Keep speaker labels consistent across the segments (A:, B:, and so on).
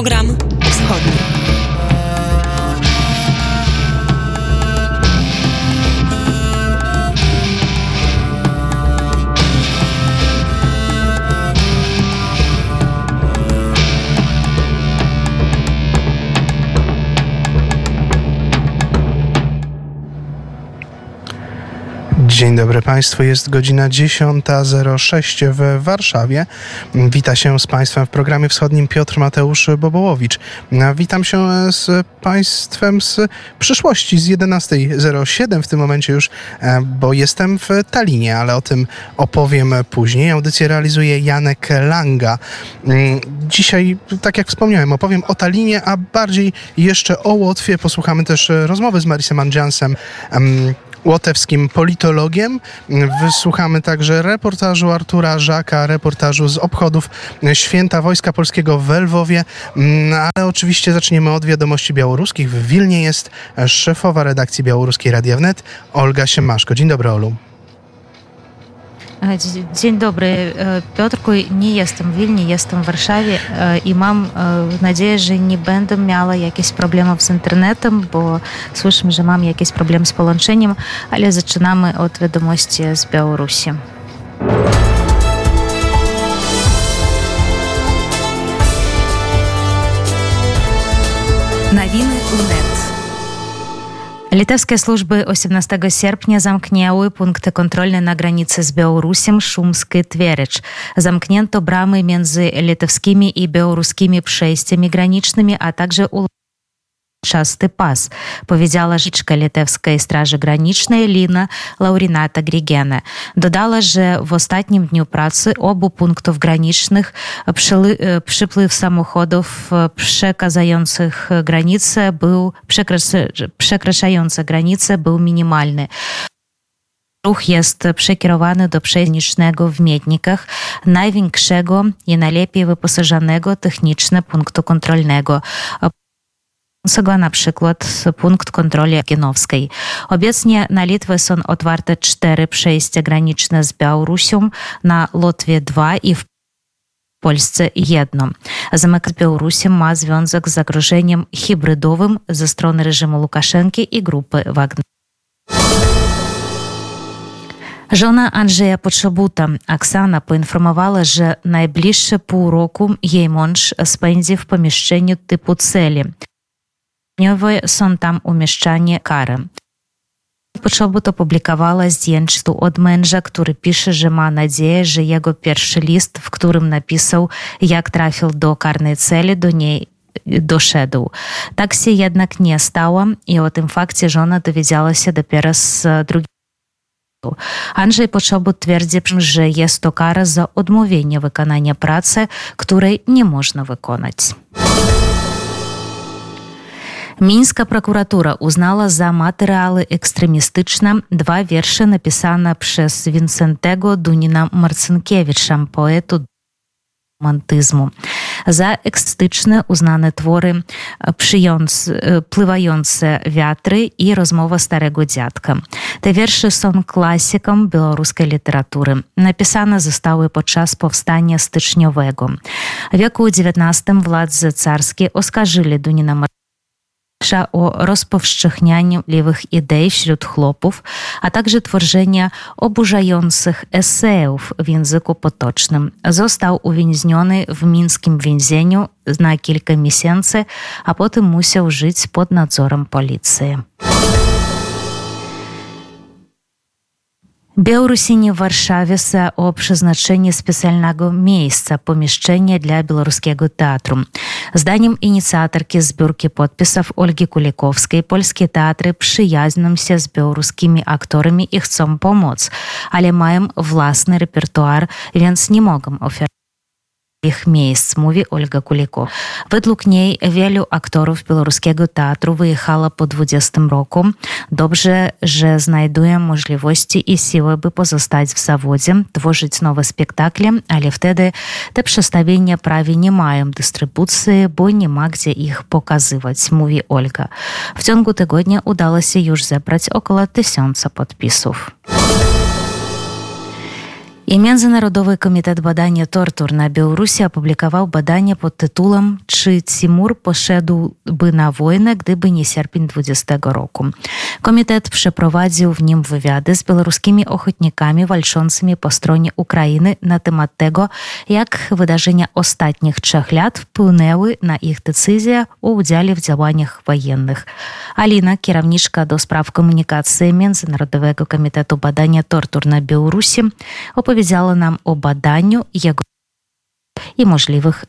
A: Program wschodni.
B: Dzień dobry Państwu, jest godzina 10.06 w Warszawie. Wita się z Państwem w programie wschodnim Piotr Mateusz Bobołowicz. Witam się z Państwem z przyszłości z 11.07 w tym momencie już, bo jestem w Talinie, ale o tym opowiem później. Audycję realizuje Janek Langa. Dzisiaj, tak jak wspomniałem, opowiem o Talinie, a bardziej jeszcze o Łotwie. Posłuchamy też rozmowy z Marisem Andjansem łotewskim politologiem. Wysłuchamy także reportażu Artura Żaka, reportażu z obchodów Święta Wojska Polskiego w Lwowie, mm, ale oczywiście zaczniemy od wiadomości białoruskich. W Wilnie jest szefowa redakcji Radia Wnet, Olga Siemaszko. Dzień dobry, Olu.
C: Dobry, Piotrku. Nie jestem w Wilnie, jestem w Warszawie i mam nadzieję, że nie będę miała jakichś problemów z internetem, bo słyszę, że mam jakiś problem z połączeniem, ale zaczynamy od wiadomości z Białorusi. Літоўскія службы 18 серпня замкнęły punkty kontrolne na granicy z Białorusiem Szumsky Twierycz. Zamknięto bramy między litewskimi i białoruskimi przejściami granicznymi, a także часты пас павядзяла жычка літewскай стражы гранічнай Ліна Лаўріната Грігена додала że w ostatnim dniu pracy obu punktów granicznych przypływ samochodów przekazających granice był przekraczające granice był minimalny Ruch jest przekierowany do przejściowego w Miednikach, największego i najlepiej wyposażonego technicznie punktu kontrolnego na przykład punkt kontroli Jagienowskiej. Obecnie na Litwę są otwarte cztery przejścia graniczne z Białorusią, na Łotwie dwa i w Polsce jedno. Zamyk z Białorusiem ma związek z zagrożeniem hybrydowym ze strony reżimu Łukaszenki i grupy Wagner. Żona Andrzeja Potrzebuta, Oksana, poinformowała, że najbliższe pół roku jej mąż spędzi w pomieszczeniu typu celi są tam umieszczane kary. Potrzebut opublikowała zdjęcie od męża, który pisze, że ma nadzieję, że jego pierwszy list, w którym napisał, jak trafił do karnej celi, do niej doszedł. Tak się jednak nie stało i o tym fakcie żona dowiedziała się dopiero z drugiego Andrzej Poczobut twierdzi, że jest to kara za odmówienie wykonania pracy, której nie można wykonać. Мінська прокуратура узнала за матэрыялы экстрэмістычна два вершы напісана праз вінцэнтэго дуніна марцынкевічам поэту романтызму за экстычны узнаны творы прыёнц плываюцца вятры і размова старэго дзядка те вершы сон класікам беларускай літаратуры напісана заставы падчас паўстання стычнёвego веку ў 19 владзе царскі оскажылі дуніна марцынкевіча o rozpowszechnianiu lewych idei wśród chłopów, a także tworzenia oburzających esejów w języku potocznym. Został uwięziony w mińskim więzieniu na kilka miesięcy, a potem musiał żyć pod nadzorem policji. Białorusini w Warszawie są o przeznaczeniu specjalnego miejsca, pomieszczenia dla białoruskiego teatru. Zdaniem inicjatorki zbiórki podpisów Olgi Kulikowskiej polskie teatry przyjaznią się z białoruskimi aktorami i chcą pomóc, ale mają własny repertuar, więc nie mogą oferować ich miejsc, mówi Olga Kuliko. Według niej wielu aktorów białoruskiego teatru wyjechało po 20 roku. Dobrze, że znajdują możliwości i siły, by pozostać w zawodzie, tworzyć nowe spektakle, ale wtedy te przedstawienia prawie nie mają dystrybucji, bo nie ma gdzie ich pokazywać, mówi Olga. W ciągu tygodnia udało się już zebrać około tysiąca podpisów. Комітет badania тортур на Білорусі опублікував badanie pod tytułem Czy Timur poszedłby na wojnę, gdyby nie sierpień 20 roku? Komitet przeprowadził w nim wywiady z białoruskimi ochotnikami walczącymi po stronie Ukrainy na temat tego, jak wydarzenia ostatnich trzech lat wpłynęły na ich decyzję o udziale w działaniach opowiedziała nam o badaniu, jego i możliwych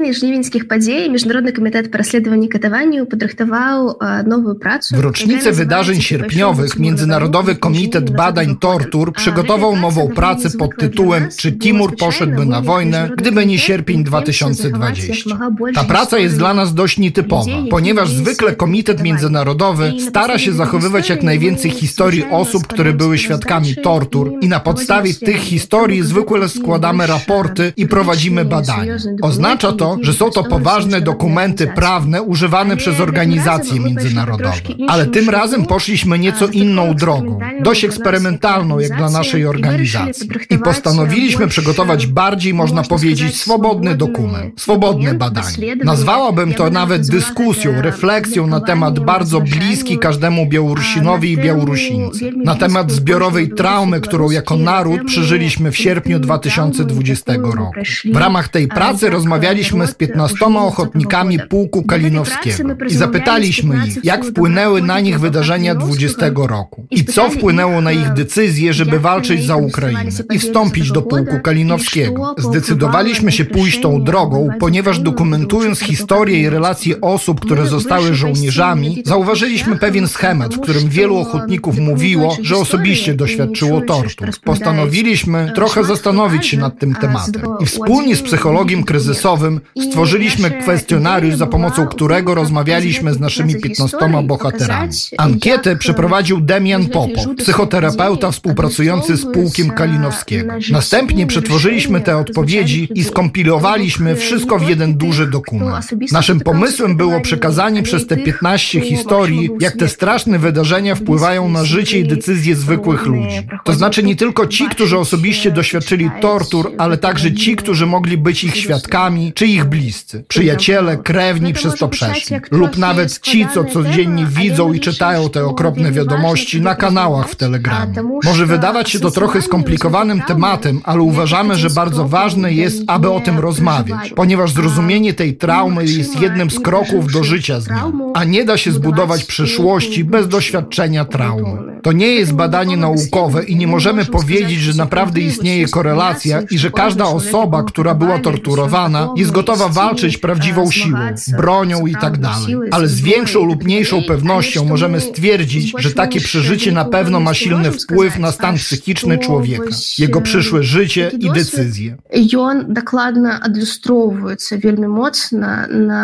C: zastosowaniach.
A: жнівеньскіх падзей міжнародны камітэт па расследаванні катаванняў падрыхтаваў новую працу
D: W rocznicę wydarzeń sierpniowych Międzynarodowy Komitet Badań Tortur przygotował nową pracę pod tytułem Czy Timur poszedłby na wojnę, gdyby nie sierpień 2020? Ta praca jest dla nas dość nietypowa, ponieważ zwykle Komitet Międzynarodowy stara się zachowywać jak najwięcej historii osób, które były świadkami tortur i na podstawie tych historii zwykle składamy raporty i prowadzimy badania. Oznacza to, że są to poważne dokumenty prawne używane przez organizacje międzynarodowe. Ale tym razem poszliśmy nieco inną drogą, dość eksperymentalną jak dla naszej organizacji. I postanowiliśmy przygotować bardziej, można powiedzieć, swobodny dokument, swobodne badanie. Nazwałabym to nawet dyskusją, refleksją na temat bardzo bliski każdemu Białorusinowi i Białorusince. Na temat zbiorowej traumy, którą jako naród przeżyliśmy w sierpniu 2020 roku. W ramach tej pracy rozmawialiśmy z 15 ochotnikami pułku kalinowskiego i zapytaliśmy ich, jak wpłynęły na nich wydarzenia 20 roku i co wpłynęło na ich decyzję, żeby walczyć za Ukrainę i wstąpić do pułku kalinowskiego. Zdecydowaliśmy się pójść tą drogą, ponieważ dokumentując historię i relacje osób, które zostały żołnierzami, zauważyliśmy pewien schemat, w którym wielu ochotników mówiło, że osobiście doświadczyło tortur. Postanowiliśmy trochę zastanowić się nad tym tematem i wspólnie z psychologiem kryzysowym stworzyliśmy kwestionariusz, za pomocą którego rozmawialiśmy z naszymi 15 bohaterami. Ankietę przeprowadził Demian Popo, psychoterapeuta współpracujący z pułkiem Kalinowskiego. Następnie przetworzyliśmy te odpowiedzi i skompilowaliśmy wszystko w jeden duży dokument. Naszym pomysłem było przekazanie przez te 15 historii, jak te straszne wydarzenia wpływają na życie i decyzje zwykłych ludzi. To znaczy nie tylko ci, którzy osobiście doświadczyli tortur, ale także ci, którzy mogli być ich świadkami, czy ich bliscy, przyjaciele, krewni przez to przeszli, lub nawet ci, co codziennie widzą i czytają te okropne wiadomości na kanałach w Telegramie. Może wydawać się to trochę skomplikowanym tematem, ale uważamy, że bardzo ważne jest, aby o tym rozmawiać, ponieważ zrozumienie tej traumy jest jednym z kroków do życia z nią, a nie da się zbudować przyszłości bez doświadczenia traumy. To nie jest badanie naukowe i nie możemy powiedzieć, że naprawdę istnieje korelacja i że każda osoba, która była torturowana, jest gotowa walczyć prawdziwą siłą, bronią i tak dalej. Ale z większą lub mniejszą pewnością możemy stwierdzić, że takie przeżycie na pewno ma silny wpływ na stan psychiczny człowieka, jego przyszłe życie i decyzje.
A: I on dokładnie адлюстроўваецца вельмі моцна на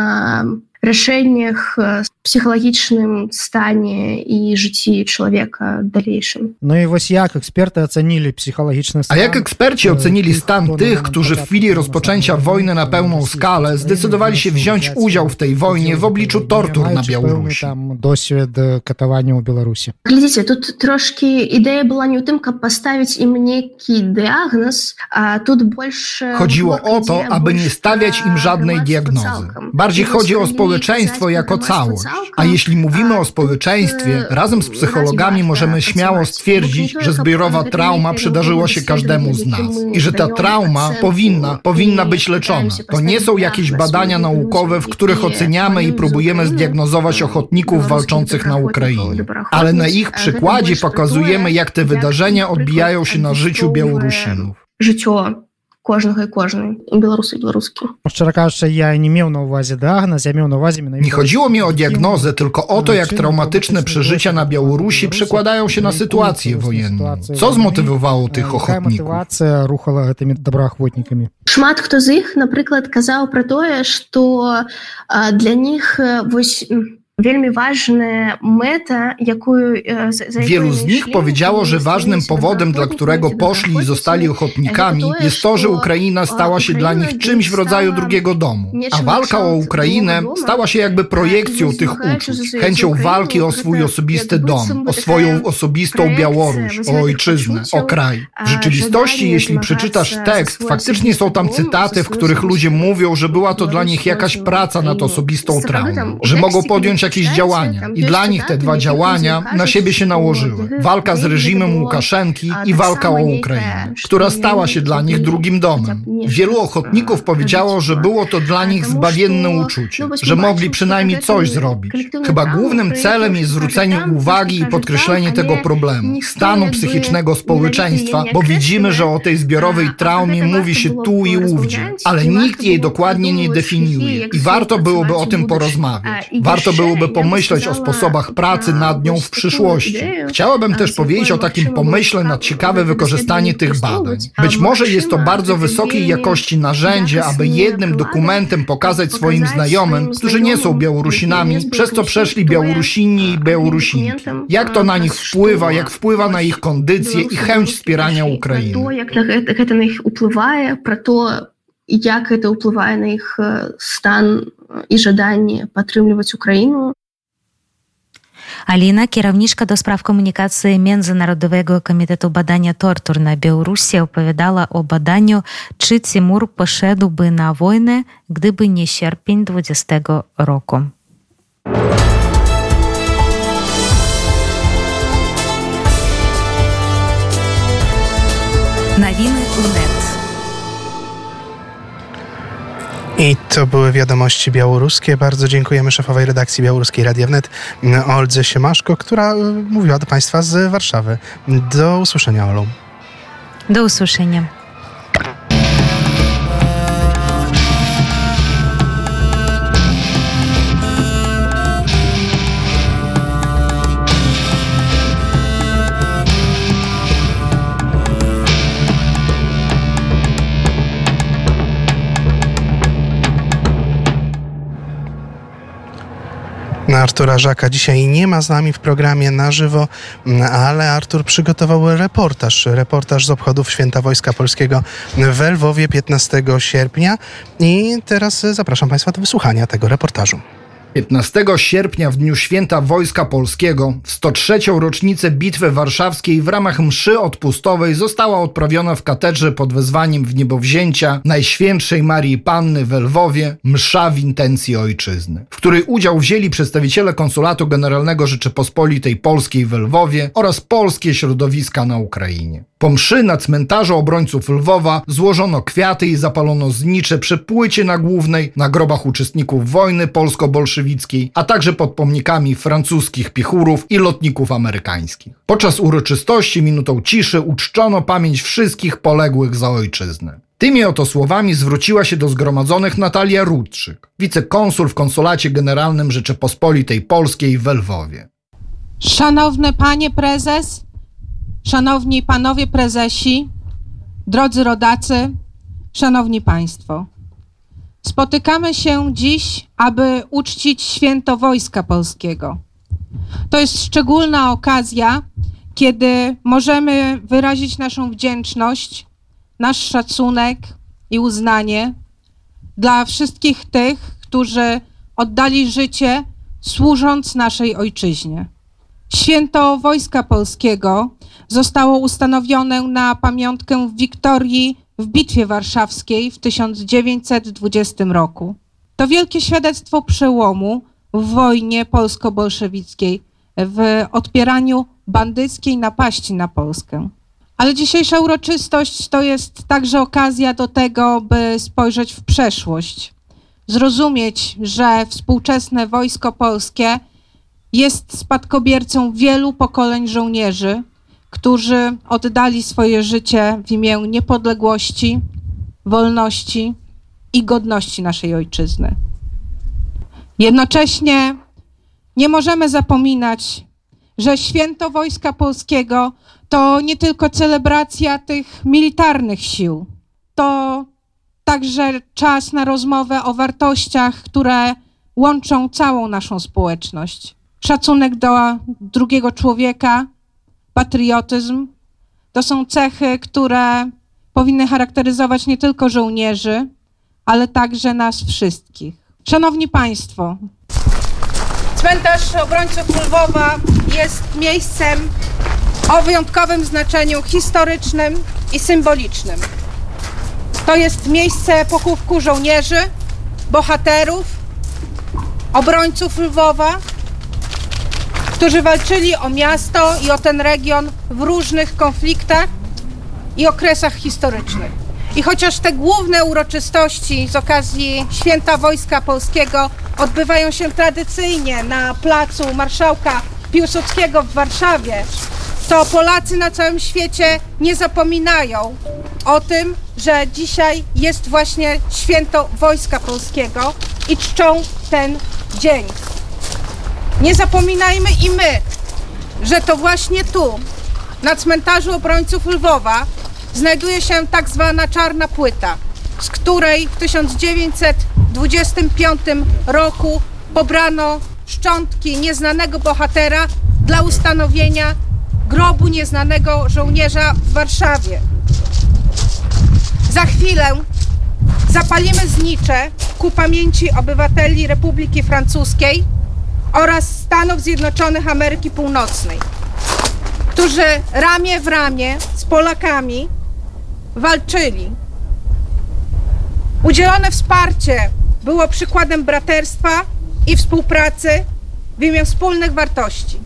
A: решениях, психологічным стане і житті чоловіка дальейшym.
E: No i właśnie jak eksperty ocenili psychologiczny stan?
D: A jak eksperci ocenili stan tych, którzy w chwili rozpoczęcia wojny na pełną skalę zdecydowali się wziąć udział w tej wojnie w obliczu tortur na Białorusi?
E: Tam досвід катування у Білорусі.
A: Глядзіце, тут трошки ідэя была не ў тым, каб паставіць ім нейкі дыягназ, а тут больше
D: Chodziło o to, aby nie stawiać im żadnej diagnozy. Bardziej chodzi o społeczeństwo jako całość. A jeśli mówimy o społeczeństwie, razem z psychologami możemy śmiało stwierdzić, że zbiorowa trauma przydarzyła się każdemu z nas i że ta trauma powinna, powinna być leczona. To nie są jakieś badania naukowe, w których oceniamy i próbujemy zdiagnozować ochotników walczących na Ukrainie. Ale na ich przykładzie pokazujemy, jak te wydarzenia odbijają się na życiu Białorusinów.
A: Życiu кожнага і кожнай і беларусы і беларускі
E: Szczerze кажучи, я не меў на увазе дыагназ, я меў на увазе менавіта...
D: Nie chodziło mi o diagnozę, tylko o to, jak traumatyczne przeżycia na Białorusi przekładają się na sytuację wojenną. Co zmotywowało tych
E: Якая
D: ochotników?
E: мотивація рухала гэтымі добраахвотнікамі?
A: шмат хто з іх напрыклад казаў пра тое што а, для них а, вось м, Wielu ważne meta, jaką,
D: Wielu z nich powiedziało, że ważnym powodem, dla którego poszli i zostali ochotnikami, jest to, że Ukraina stała się dla nich czymś w rodzaju drugiego domu. A walka o Ukrainę stała się jakby projekcją tych uczuć, chęcią walki o swój osobisty dom, o swoją osobistą Białoruś, o ojczyznę, o kraj. W rzeczywistości, jeśli przeczytasz tekst, faktycznie są tam cytaty, w których ludzie mówią, że była to dla nich jakaś praca nad osobistą traumą, że mogą podjąć jakieś działania. I dla nich te dwa działania na siebie się nałożyły. Walka z reżimem Łukaszenki i walka o Ukrainę, która stała się dla nich drugim domem. Wielu ochotników powiedziało, że było to dla nich zbawienne uczucie, że mogli przynajmniej coś zrobić. Chyba głównym celem jest zwrócenie uwagi i podkreślenie tego problemu, stanu psychicznego społeczeństwa, bo widzimy, że o tej zbiorowej traumie mówi się tu i ówdzie, ale nikt jej dokładnie nie definiuje i warto byłoby o tym porozmawiać. Warto byłoby pomyśleć o sposobach pracy nad nią w przyszłości. Chciałabym też powiedzieć o takim pomyśle na ciekawe wykorzystanie tych badań. Być może jest to bardzo wysokiej jakości narzędzie, aby jednym dokumentem pokazać swoim znajomym, którzy nie są Białorusinami, przez co przeszli Białorusini i Białorusinki. Jak to na nich wpływa, jak wpływa na ich kondycję i chęć wspierania Ukrainy.
A: Jak to na nich wpływa, про то, jak to wpływa na ich stan i żądanie podtrzymywać Ukrainę.
C: Аліна, кіраўнічка да справ камунікацыі міжнародовага камітэта бадання тортур на Беларусі апавядала о баданню чы Цімур пашэду бы на войны, гды бы не серпень 20 року.
B: Nawiny UNET. I to były wiadomości białoruskie. Bardzo dziękujemy szefowej redakcji białoruskiej Radia Wnet, Oldze Siemaszko, która e, mówiła do Państwa z Warszawy. Do usłyszenia, Olu.
C: Do usłyszenia.
B: Artura Żaka. Dzisiaj nie ma z nami w programie na żywo, ale Artur przygotował reportaż, reportaż z obchodów Święta Wojska Polskiego w Lwowie 15 sierpnia. I teraz zapraszam Państwa do wysłuchania tego reportażu.
D: 15 sierpnia w dniu święta Wojska Polskiego w 103. rocznicę Bitwy Warszawskiej w ramach mszy odpustowej została odprawiona w katedrze pod wezwaniem w niebowzięcia Najświętszej Marii Panny w Lwowie msza w intencji ojczyzny, w której udział wzięli przedstawiciele Konsulatu Generalnego Rzeczypospolitej Polskiej w Lwowie oraz polskie środowiska na Ukrainie. Po mszy na cmentarzu obrońców Lwowa złożono kwiaty i zapalono znicze przy płycie na głównej, na grobach uczestników wojny polsko-bolszewickiej, a także pod pomnikami francuskich pichurów i lotników amerykańskich. Podczas uroczystości minutą ciszy uczczono pamięć wszystkich poległych za ojczyznę. Tymi oto słowami zwróciła się do zgromadzonych Natalia Rudczyk, wicekonsul w Konsulacie Generalnym Rzeczypospolitej Polskiej w Lwowie.
F: Szanowny panie prezes, Szanowni panowie prezesi, drodzy rodacy, szanowni państwo. Spotykamy się dziś, aby uczcić święto Wojska Polskiego. To jest szczególna okazja, kiedy możemy wyrazić naszą wdzięczność, nasz szacunek i uznanie dla wszystkich tych, którzy oddali życie służąc naszej ojczyźnie. Święto Wojska Polskiego zostało ustanowione na pamiątkę Wiktorii w Bitwie Warszawskiej w 1920 roku. To wielkie świadectwo przełomu w wojnie polsko-bolszewickiej, w odpieraniu bandyckiej napaści na Polskę. Ale dzisiejsza uroczystość to jest także okazja do tego, by spojrzeć w przeszłość, zrozumieć, że współczesne wojsko polskie jest spadkobiercą wielu pokoleń żołnierzy, którzy oddali swoje życie w imię niepodległości, wolności i godności naszej ojczyzny. Jednocześnie nie możemy zapominać, że święto Wojska Polskiego to nie tylko celebracja tych militarnych sił, to także czas na rozmowę o wartościach, które łączą całą naszą społeczność. Szacunek do drugiego człowieka, patriotyzm to są cechy, które powinny charakteryzować nie tylko żołnierzy, ale także nas wszystkich. Szanowni Państwo, cmentarz obrońców Lwowa jest miejscem o wyjątkowym znaczeniu historycznym i symbolicznym. To jest miejsce pochówku żołnierzy, bohaterów, obrońców Lwowa, którzy walczyli o miasto i o ten region w różnych konfliktach i okresach historycznych. I chociaż te główne uroczystości z okazji Święta Wojska Polskiego odbywają się tradycyjnie na placu Marszałka Piłsudskiego w Warszawie, to Polacy na całym świecie nie zapominają o tym, że dzisiaj jest właśnie Święto Wojska Polskiego i czczą ten dzień. Nie zapominajmy i my, że to właśnie tu, na cmentarzu obrońców Lwowa, znajduje się tak zwana czarna płyta, z której w 1925 roku pobrano szczątki nieznanego bohatera dla ustanowienia grobu nieznanego żołnierza w Warszawie. Za chwilę zapalimy znicze ku pamięci obywateli Republiki Francuskiej oraz Stanów Zjednoczonych Ameryki Północnej, którzy ramię w ramię z Polakami walczyli. Udzielone wsparcie było przykładem braterstwa i współpracy w imię wspólnych wartości.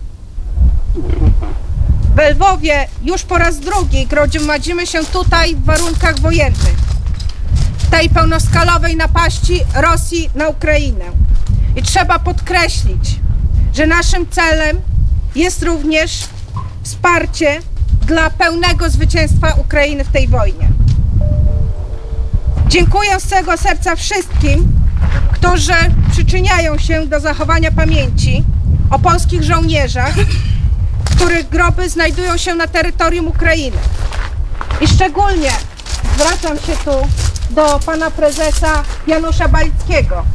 F: W Lwowie już po raz drugi gromadzimy się tutaj w warunkach wojennych, tej pełnoskalowej napaści Rosji na Ukrainę. I trzeba podkreślić, że naszym celem jest również wsparcie dla pełnego zwycięstwa Ukrainy w tej wojnie. Dziękuję z całego serca wszystkim, którzy przyczyniają się do zachowania pamięci o polskich żołnierzach, których groby znajdują się na terytorium Ukrainy. I szczególnie zwracam się tu do pana prezesa Janusza Balickiego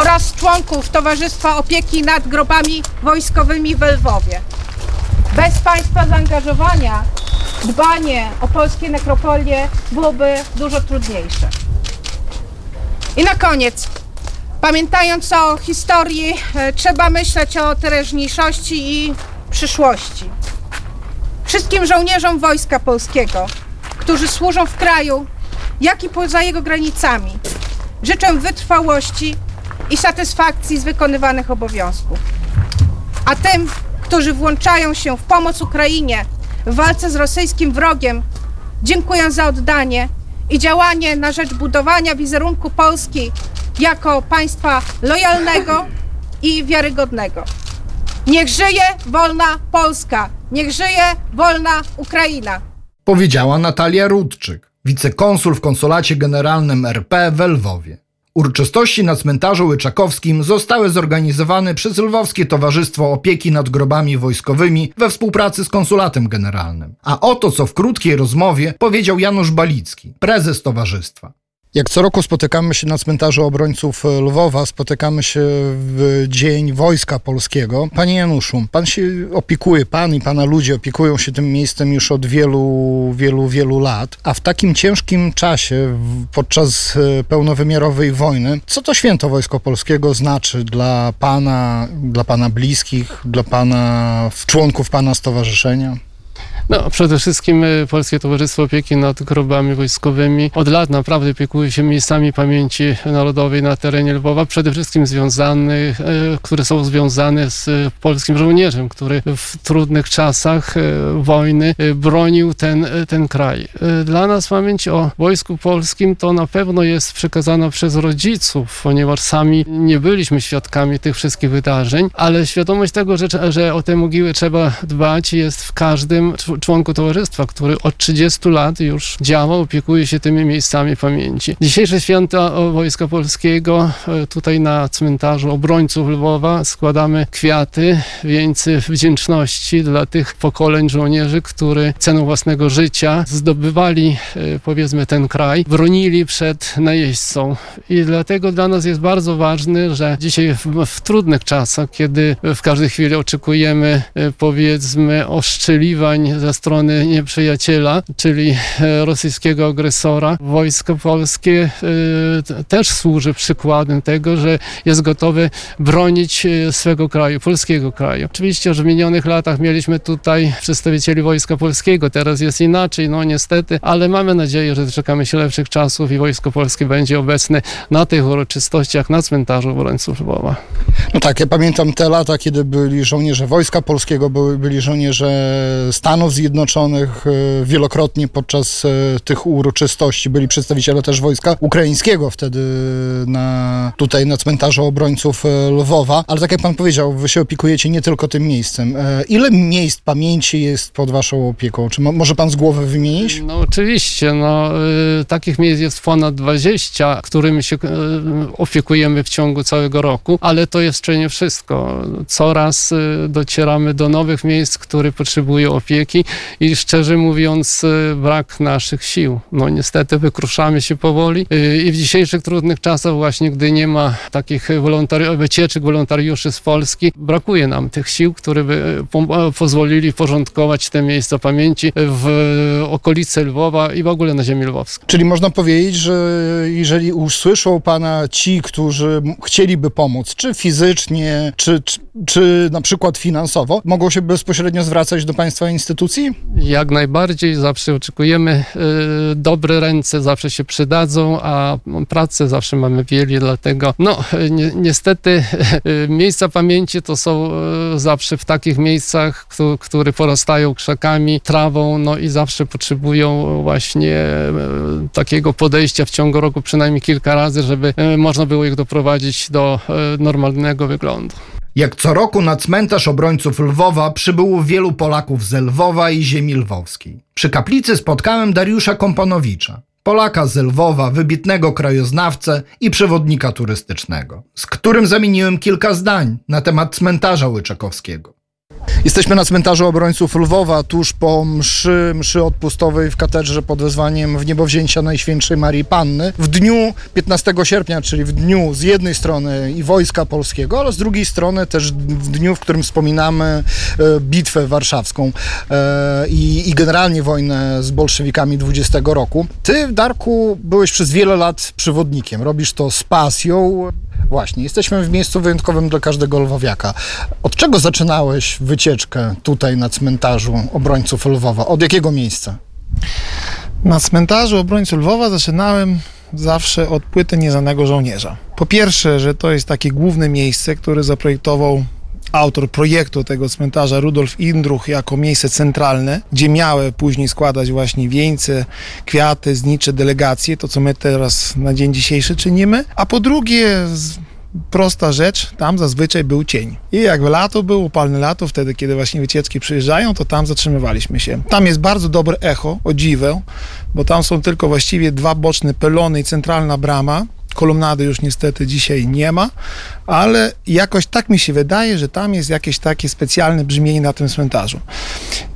F: oraz członków Towarzystwa Opieki nad Grobami Wojskowymi w Lwowie. Bez Państwa zaangażowania dbanie o polskie nekropolie byłoby dużo trudniejsze. I na koniec, pamiętając o historii, e, trzeba myśleć o teraźniejszości i przyszłości. Wszystkim żołnierzom Wojska Polskiego, którzy służą w kraju, jak i poza jego granicami, życzę wytrwałości i satysfakcji z wykonywanych obowiązków. A tym, którzy włączają się w pomoc Ukrainie w walce z rosyjskim wrogiem, dziękuję za oddanie i działanie na rzecz budowania wizerunku Polski jako państwa lojalnego i wiarygodnego. Niech żyje wolna Polska, niech żyje wolna Ukraina.
D: Powiedziała Natalia Rudczyk, wicekonsul w konsulacie generalnym RP w Lwowie. Uroczystości na cmentarzu Łyczakowskim zostały zorganizowane przez Lwowskie Towarzystwo Opieki nad Grobami Wojskowymi we współpracy z Konsulatem Generalnym. A oto co w krótkiej rozmowie powiedział Janusz Balicki, prezes towarzystwa.
G: Jak co roku spotykamy się na cmentarzu obrońców Lwowa, spotykamy się w Dzień Wojska Polskiego. Panie Januszu, pan się opiekuje, pan i pana ludzie opiekują się tym miejscem już od wielu, wielu, wielu lat, a w takim ciężkim czasie, podczas e, pełnowymiarowej wojny, co to święto Wojsko Polskiego znaczy dla pana, dla pana bliskich, dla pana, członków pana stowarzyszenia?
H: No, przede wszystkim y, Polskie Towarzystwo Opieki nad Grobami Wojskowymi od lat naprawdę opiekuje się miejscami pamięci narodowej na terenie Lwowa, przede wszystkim związanych, y, które są związane z polskim żołnierzem, który w trudnych czasach y, wojny bronił ten, ten kraj. Dla nas pamięć o Wojsku Polskim to na pewno jest przekazana przez rodziców, ponieważ sami nie byliśmy świadkami tych wszystkich wydarzeń, ale świadomość tego, że, że o te mogiły trzeba dbać jest w każdym członku towarzystwa, który od 30 lat już działa, opiekuje się tymi miejscami pamięci. Dzisiejsze święta Wojska Polskiego tutaj na cmentarzu obrońców Lwowa składamy kwiaty, wieńce wdzięczności dla tych pokoleń żołnierzy, którzy ceną własnego życia zdobywali powiedzmy ten kraj, bronili przed najeźdźcą i dlatego dla nas jest bardzo ważne, że dzisiaj w, w trudnych czasach, kiedy w każdej chwili oczekujemy powiedzmy oszczeliwań ze strony nieprzyjaciela, czyli rosyjskiego agresora, wojsko polskie też służy przykładem tego, że jest gotowe bronić swego kraju, polskiego kraju. Oczywiście, że w minionych latach mieliśmy tutaj przedstawicieli Wojska Polskiego, teraz jest inaczej, no niestety, ale mamy nadzieję, że doczekamy się lepszych czasów i Wojsko Polskie będzie obecne na tych uroczystościach na cmentarzu obrońców Lwowa.
D: No tak, ja pamiętam te lata, kiedy byli żołnierze Wojska Polskiego, byli żołnierze Stanów Zjednoczonych, e, wielokrotnie podczas e, tych uroczystości byli przedstawiciele też Wojska Ukraińskiego wtedy na, tutaj na cmentarzu obrońców e, Lwowa, ale tak jak pan powiedział, wy się opiekujecie nie tylko tym miejscem. Ile miejsc pamięci jest pod waszą opieką? Czy mo może pan z głowy wymienić?
H: No oczywiście, no y, takich miejsc jest ponad 20, którymi się y, opiekujemy w ciągu całego roku, ale to jeszcze nie wszystko. Coraz y, docieramy do nowych miejsc, które potrzebują opieki i szczerze mówiąc brak naszych sił. No niestety wykruszamy się powoli i w dzisiejszych trudnych czasach właśnie, gdy nie ma takich wolontari- wycieczek wolontariuszy z Polski, brakuje nam tych sił, które by po pozwolili porządkować te miejsca pamięci w okolicy Lwowa i w ogóle na ziemi lwowskiej.
D: Czyli można powiedzieć, że jeżeli usłyszą pana ci, którzy chcieliby pomóc, czy fizycznie, czy, czy, czy na przykład finansowo, mogą się bezpośrednio zwracać do państwa instytucji?
H: Jak najbardziej, zawsze oczekujemy. Y, dobre ręce zawsze się przydadzą, a pracę zawsze mamy wiele, dlatego no ni niestety y, miejsca pamięci to są y, zawsze w takich miejscach, które porastają krzakami, trawą, no i zawsze potrzebują właśnie takiego podejścia w ciągu roku przynajmniej kilka razy, żeby można było ich doprowadzić do normalnego wyglądu.
I: Jak co roku na cmentarz obrońców Lwowa przybyło wielu Polaków z Lwowa i ziemi lwowskiej. Przy kaplicy spotkałem Dariusza Komponowicza, Polaka z Lwowa, wybitnego krajoznawcę i przewodnika turystycznego, z którym zamieniłem kilka zdań na temat cmentarza Łyczakowskiego.
D: Jesteśmy na cmentarzu obrońców Lwowa, tuż po mszy, mszy odpustowej w katedrze pod wezwaniem w niebowzięcia Najświętszej Marii Panny. W dniu 15 sierpnia, czyli w dniu z jednej strony i Wojska Polskiego, ale z drugiej strony też w dniu, w którym wspominamy e, bitwę warszawską e, i, i generalnie wojnę z bolszewikami 20 roku. Ty, Darku, byłeś przez wiele lat przewodnikiem. Robisz to z pasją. Właśnie, jesteśmy w miejscu wyjątkowym dla każdego lwowiaka. Od czego zaczynałeś wycieczkę tutaj na cmentarzu obrońców Lwowa? Od jakiego miejsca?
E: Na cmentarzu obrońców Lwowa zaczynałem zawsze od płyty Nieznanego Żołnierza. Po pierwsze, że to jest takie główne miejsce, które zaprojektował autor projektu tego cmentarza Rudolf Indruch jako miejsce centralne, gdzie miały później składać właśnie wieńce, kwiaty, znicze, delegacje, to co my teraz na dzień dzisiejszy czynimy. A po drugie, prosta rzecz, tam zazwyczaj był cień. I jak lato było, upalne lato, wtedy kiedy właśnie wycieczki przyjeżdżają, to tam zatrzymywaliśmy się. Tam jest bardzo dobre echo, o dziwę, bo tam są tylko właściwie dwa boczne pelony i centralna brama, kolumnady już niestety dzisiaj nie ma, ale jakoś tak mi się wydaje, że tam jest jakieś takie specjalne brzmienie na tym cmentarzu.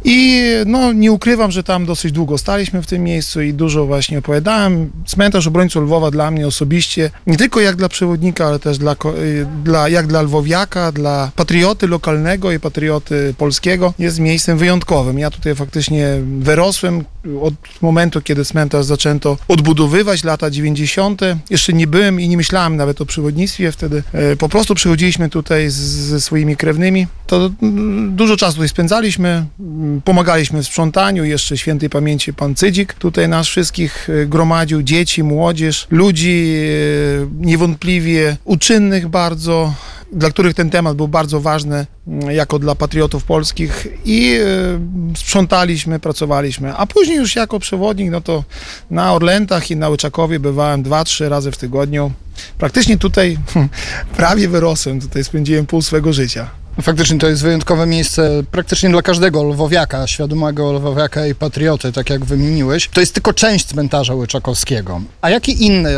E: I no, nie ukrywam, że tam dosyć długo staliśmy w tym miejscu i dużo właśnie opowiadałem. Cmentarz obrońców Lwowa dla mnie osobiście, nie tylko jak dla przewodnika, ale też dla, y, dla, jak dla lwowiaka, dla patrioty lokalnego i patrioty polskiego, jest miejscem wyjątkowym. Ja tutaj faktycznie wyrosłem od momentu, kiedy cmentarz zaczęto odbudowywać, lata 90. Jeszcze nie byłem i nie myślałem nawet o przewodnictwie, wtedy e, po prostu przychodziliśmy tutaj z, ze swoimi krewnymi. To mm, dużo czasu tutaj spędzaliśmy, pomagaliśmy w sprzątaniu, jeszcze świętej pamięci pan Cydzik tutaj nas wszystkich e, gromadził, dzieci, młodzież, ludzi e, niewątpliwie uczynnych bardzo, dla których ten temat był bardzo ważny, mm, jako dla patriotów polskich i sprzątaliśmy, pracowaliśmy. A później już jako przewodnik, no to na Orlętach i na Łyczakowie bywałem dwa, trzy razy w tygodniu. Praktycznie tutaj prawie wyrosłem, tutaj spędziłem pół swego życia.
G: Faktycznie to jest wyjątkowe miejsce praktycznie dla każdego lwowiaka, świadomego lwowiaka i patrioty, tak jak wymieniłeś. To jest tylko część cmentarza łyczakowskiego. A jakie inne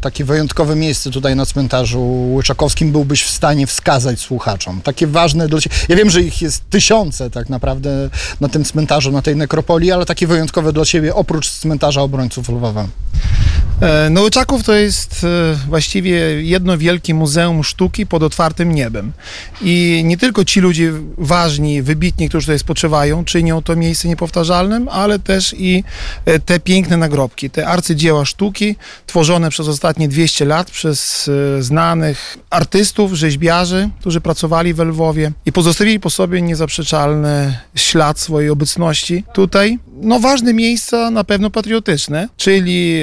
G: takie wyjątkowe miejsce tutaj na cmentarzu łyczakowskim byłbyś w stanie wskazać słuchaczom? Takie ważne dla ciebie. Ja wiem, że ich jest tysiące tak naprawdę na tym cmentarzu, na tej nekropolii, ale takie wyjątkowe dla ciebie oprócz cmentarza obrońców Lwowa.
E: E, no Łyczaków to jest e, właściwie jedno wielkie muzeum sztuki pod otwartym niebem. I nie tylko ci ludzie ważni, wybitni, którzy tutaj spoczywają, czynią to miejsce niepowtarzalnym, ale też i e, te piękne nagrobki, te arcydzieła sztuki tworzone przez ostatnie 200 lat przez znanych artystów, rzeźbiarzy, którzy pracowali w Lwowie i pozostawili po sobie niezaprzeczalny ślad swojej obecności tutaj. No ważne miejsca na pewno patriotyczne, czyli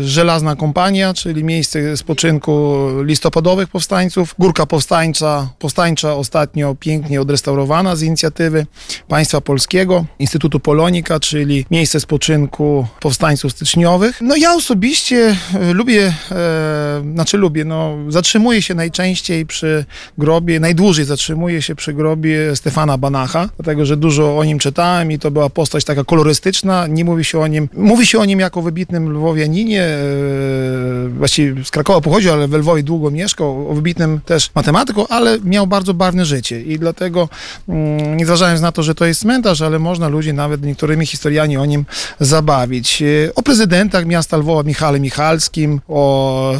E: Żelazna Kompania, czyli miejsce spoczynku listopadowych powstańców. Górka powstańcza, powstańcza ostatnio pięknie odrestaurowana z inicjatywy państwa polskiego, Instytutu Polonika, czyli miejsce spoczynku powstańców styczniowych. No ja osobiście e, lubię, e, znaczy lubię, no zatrzymuję się najczęściej przy grobie, najdłużej zatrzymuję się przy grobie Stefana Banacha, dlatego, że dużo o nim czytałem i to była postać taka kolorystyczna, nie mówi się o nim, mówi się o nim jako wybitnym lwowianinie, e, właściwie z Krakowa pochodził, ale w Lwowie długo mieszkał, o wybitnym też matematyku, ale miał bardzo życie i dlatego mm, nie zważając na to, że to jest cmentarz, ale można ludzi nawet niektórymi historiami o nim zabawić. E, o prezydentach miasta Lwowa Michale Michalskim, o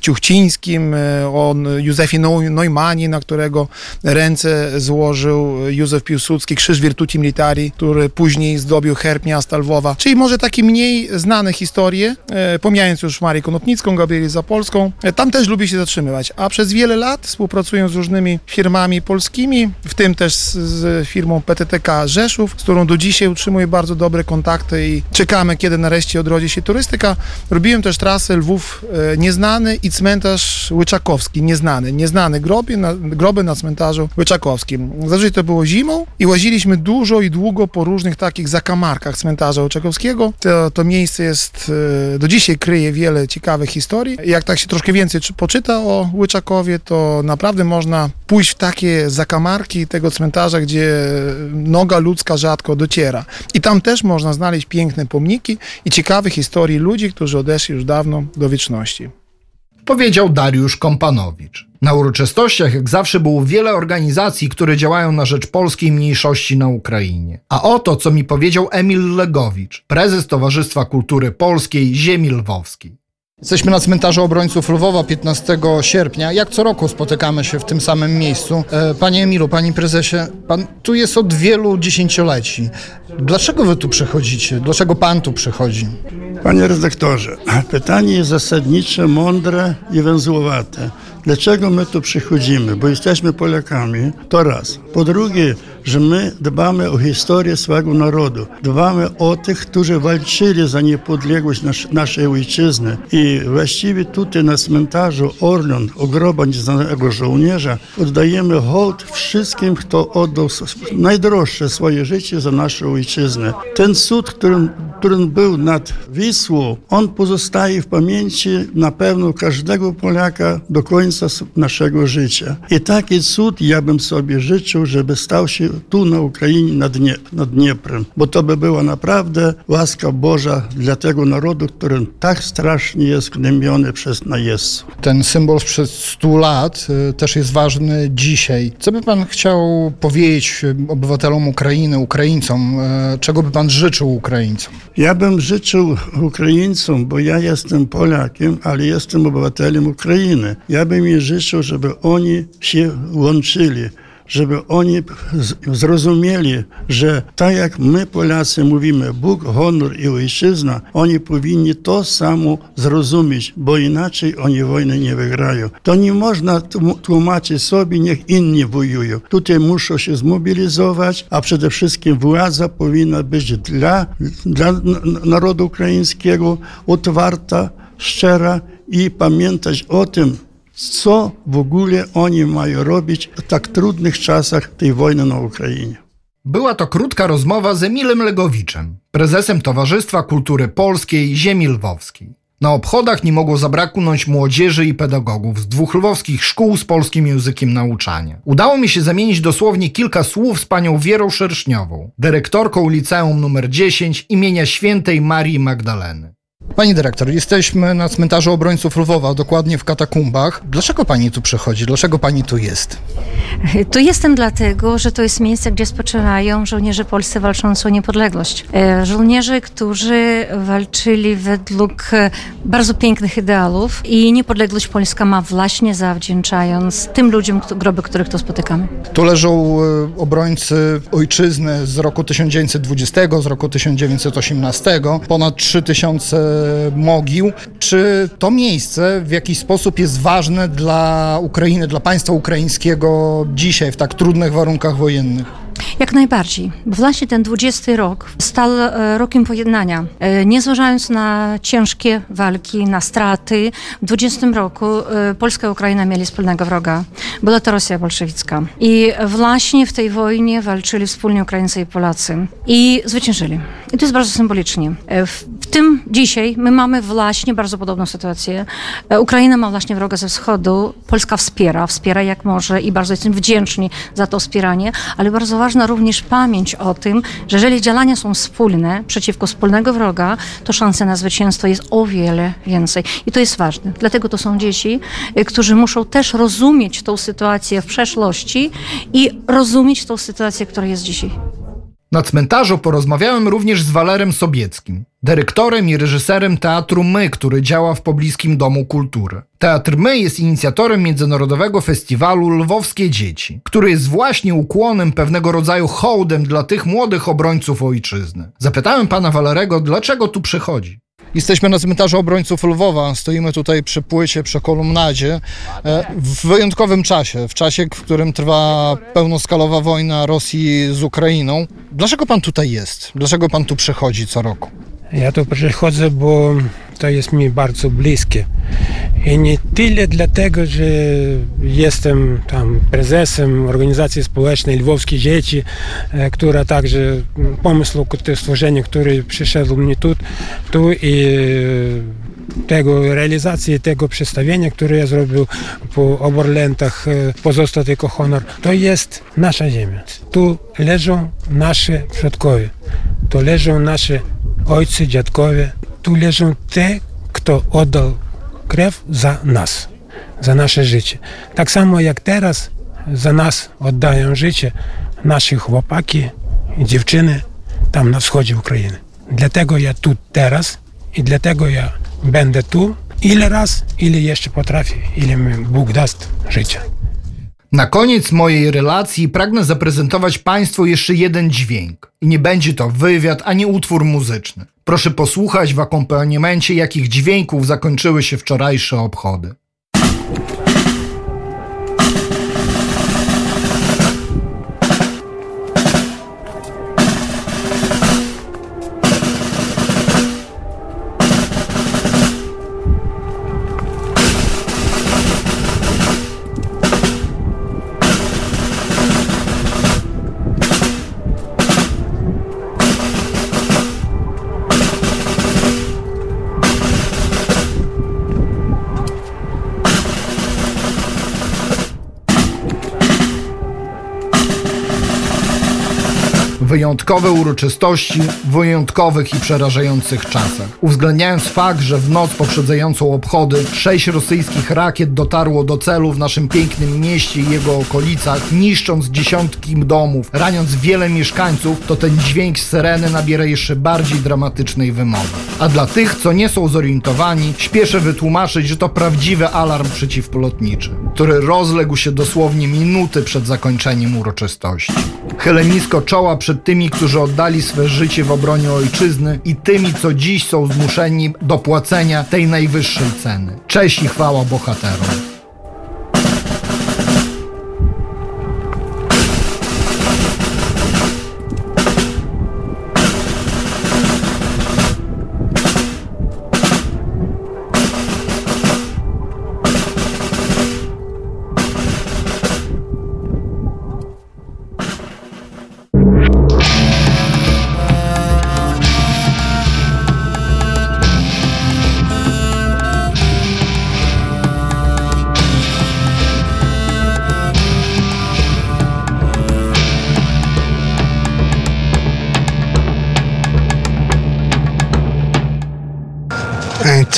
E: Ciuchcińskim, e, o Józefie Neumanie, na którego ręce złożył Józef Piłsudski, Krzyż Virtuti Militari, który później zdobił herb miasta Lwowa. Czyli może takie mniej znane historie, e, pomijając już Marię Konopnicką, Gabrielę Zapolską, e, tam też lubi się zatrzymywać. A przez wiele lat współpracują z różnymi firmami polskimi, w tym też z, z firmą PTTK Rzeszów, z którą do dzisiaj utrzymuję bardzo dobre kontakty i czekamy, kiedy nareszcie odrodzi się turystyka. Robiłem też trasę Lwów e, Nieznany i cmentarz Łyczakowski, Nieznany. Nieznany groby na, groby na cmentarzu Łyczakowskim. Zazwyczaj to było zimą i łaziliśmy dużo i długo po różnych takich zakamarkach cmentarza Łyczakowskiego. To, to miejsce jest e, do dzisiaj kryje wiele ciekawych historii. Jak tak się troszkę więcej poczyta o Łyczakowie, to naprawdę można pójść w takie zakamarki tego cmentarza, gdzie noga ludzka rzadko dociera. I tam też można znaleźć piękne pomniki i ciekawe historii ludzi, którzy odeszli już dawno do wieczności.
D: Powiedział Dariusz Kompanowicz. Na uroczystościach, jak zawsze, było wiele organizacji, które działają na rzecz polskiej mniejszości na Ukrainie. A oto, co mi powiedział Emil Legowicz, prezes Towarzystwa Kultury Polskiej Ziemi Lwowskiej.
G: Jesteśmy na cmentarzu obrońców Lwowa 15 sierpnia. Jak co roku spotykamy się w tym samym miejscu. E, panie Emilu, panie prezesie, pan tu jest od wielu dziesięcioleci. Dlaczego wy tu przychodzicie? Dlaczego pan tu przychodzi?
J: Panie redaktorze, pytanie jest zasadnicze, mądre i węzłowate. Dlaczego my tu przychodzimy? Bo jesteśmy Polakami, to raz. Po drugie, że my dbamy o historię swojego narodu. Dbamy o tych, którzy walczyli za niepodległość nas, naszej ojczyzny. I właściwie tutaj na cmentarzu Orlon, ogroba nieznanego żołnierza, oddajemy hołd wszystkim, kto oddał najdroższe swoje życie za naszą ojczyznę. Ten cud, którym, którym był nad Wisłą, on pozostaje w pamięci na pewno każdego Polaka do końca naszego życia. I taki cud ja bym sobie życzył, żeby stał się tu na Ukrainie nad, Dnie, Dnieprem, bo to by była naprawdę łaska Boża dla tego narodu, który tak strasznie jest gnębiony przez najeźdźców.
G: Ten symbol sprzed 100 lat y, też jest ważny dzisiaj. Co by pan chciał powiedzieć obywatelom Ukrainy, Ukraińcom? Y, czego by pan życzył Ukraińcom?
J: Ja bym życzył Ukraińcom, bo ja jestem Polakiem, ale jestem obywatelem Ukrainy. Ja bym im życzył, żeby oni się łączyli żeby oni zrozumieli, że tak jak my Polacy mówimy Bóg, honor i ojczyzna, oni powinni to samo zrozumieć, bo inaczej oni wojny nie wygrają. To nie można tłumaczyć sobie, niech inni wojują. Tutaj muszą się zmobilizować, a przede wszystkim władza powinna być dla, dla narodu ukraińskiego otwarta, szczera i pamiętać o tym, co w ogóle oni mają robić w tak trudnych czasach tej wojny na Ukrainie.
D: Była to krótka rozmowa z Emilem Legowiczem, prezesem Towarzystwa Kultury Polskiej Ziemi Lwowskiej. Na obchodach nie mogło zabraknąć młodzieży i pedagogów z dwóch lwowskich szkół z polskim językiem nauczania. Udało mi się zamienić dosłownie kilka słów z panią Wierą Szerszniową, dyrektorką liceum nr 10 imienia świętej Marii Magdaleny.
G: Pani dyrektor, jesteśmy na cmentarzu obrońców Lwowa, dokładnie w katakumbach. Dlaczego pani tu przychodzi? Dlaczego pani tu jest?
K: Tu jestem dlatego, że to jest miejsce, gdzie spoczywają żołnierze polscy walczący o niepodległość. E, żołnierze, którzy walczyli według e, bardzo pięknych ideałów i niepodległość Polska ma właśnie zawdzięczając tym ludziom, groby których tu spotykamy.
G: Tu leżą e, obrońcy ojczyzny z roku 1920, z roku 1918, ponad 3000 mogił. Czy to miejsce w jakiś sposób jest ważne dla Ukrainy, dla państwa ukraińskiego dzisiaj w tak trudnych warunkach wojennych?
K: Jak najbardziej. Właśnie ten 20 rok stał e, rokiem pojednania. E, nie zważając na ciężkie walki, na straty, w 20 roku e, Polska i Ukraina mieli wspólnego wroga. Była to Rosja bolszewicka. I właśnie w tej wojnie walczyli wspólnie Ukraińcy i Polacy. I zwyciężyli. I to jest bardzo symbolicznie. W, tym dzisiaj my mamy właśnie bardzo podobną sytuację. Ukraina ma właśnie wroga ze wschodu. Polska wspiera, wspiera jak może i bardzo jestem wdzięczni za to wspieranie, ale bardzo ważne ważna również pamięć o tym, że jeżeli działania są wspólne przeciwko wspólnego wroga, to szanse na zwycięstwo jest o wiele więcej. I to jest ważne. Dlatego to są dzieci, y, którzy muszą też rozumieć tą sytuację w przeszłości i rozumieć tą sytuację, która jest dzisiaj.
D: Na cmentarzu porozmawiałem również z Walerem Sobieckim, dyrektorem i reżyserem Teatru My, który działa w pobliskim Domu Kultury. Teatr My jest inicjatorem Międzynarodowego Festiwalu Lwowskie Dzieci, który jest właśnie ukłonem pewnego rodzaju hołdem dla tych młodych obrońców ojczyzny. Zapytałem pana Walerego, dlaczego tu przychodzi.
G: Jesteśmy na cmentarzu obrońców Lwowa. Stoimy tutaj przy płycie, przy kolumnadzie e, w wyjątkowym czasie, w czasie, w którym trwa pełnoskalowa wojna Rosji z Ukrainą. Dlaczego pan tutaj jest? Dlaczego pan tu przychodzi co roku?
L: Ja tu przychodzę, bo to jest mi bardzo bliskie. I nie tyle dlatego, że jestem tam prezesem organizacji społecznej Lwowskie Dzieci, e, która także pomysł stworzenia, który przyszedł mnie tu, tu i tego realizacji tego przedstawienia, które ja zrobił po Oborlentach, e, pozostał tylko honor, to jest nasza ziemia. Tu leżą nasze przodkowie, tu leżą nasze ojcy, dziadkowie, tu leżą te, kto oddał krew za nas, za nasze życie. Tak samo jak teraz za nas oddają życie nasi chłopaki i dziewczyny tam na wschodzie Ukrainy. Dlatego ja tu teraz i dlatego ja będę tu ile raz, ile jeszcze potrafię, ile mi Bóg daст życia.
D: Na koniec mojej relacji pragnę zaprezentować Państwu jeszcze jeden dźwięk. I nie będzie to wywiad ani utwór muzyczny. Proszę posłuchać w akompaniamencie, jakich dźwięków zakończyły się wczorajsze obchody. Wyjątkowe uroczystości w wyjątkowych i przerażających czasach. Uwzględniając fakt, że w noc poprzedzającą obchody sześć rosyjskich rakiet dotarło do celu w naszym pięknym mieście i jego okolicach, niszcząc dziesiątki domów, raniąc wiele mieszkańców, to ten dźwięk syreny nabiera jeszcze bardziej dramatycznej wymowy. A dla tych, co nie są zorientowani, śpieszę wytłumaczyć, że to prawdziwy alarm przeciwpolotniczy, który rozległ się dosłownie minuty przed zakończeniem uroczystości. Chylę nisko czoła przed tymi, którzy oddali swe życie w obronie ojczyzny i tymi, co dziś są zmuszeni do płacenia tej najwyższej ceny. Cześć i chwała bohaterom.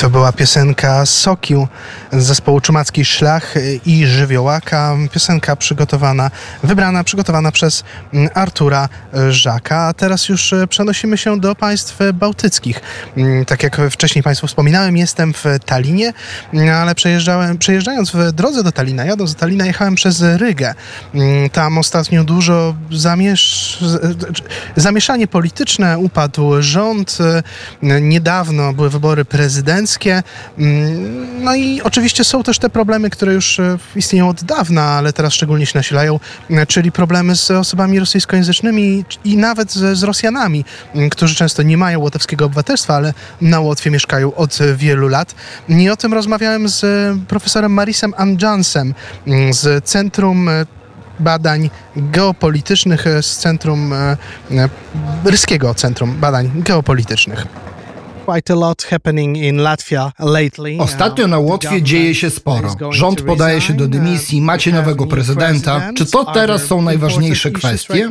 B: To była piosenka Sokił zespołu Czumacki Szlach i Żywiołaka. Piosenka przygotowana, wybrana, przygotowana przez mm, Artura Żaka. A teraz już e, przenosimy się do państw bałtyckich. Mm, tak jak wcześniej Państwu wspominałem, jestem w Talinie, mm, ale przejeżdżałem, przejeżdżając w drodze do Talina, jadąc do Talina, jechałem przez Rygę. Tam ostatnio dużo zamiesz... zamieszanie polityczne, upadł rząd. Niedawno były wybory prezydenckie no i oczywiście są też te problemy, które już e, istnieją od dawna, ale teraz szczególnie się nasilają, e, czyli problemy z osobami rosyjskojęzycznymi i nawet z, z Rosjanami, którzy często nie mają łotewskiego obywatelstwa, ale na Łotwie mieszkają od wielu lat. I o tym rozmawiałem z profesorem Marisem Anjansem mm, z Centrum e, Badań Geopolitycznych, z Centrum Ryskiego Centrum Badań Geopolitycznych.
D: Ostatnio na Łotwie dzieje się sporo. Rząd podaje się do dymisji, macie nowego prezydenta. Czy to teraz są najważniejsze kwestie?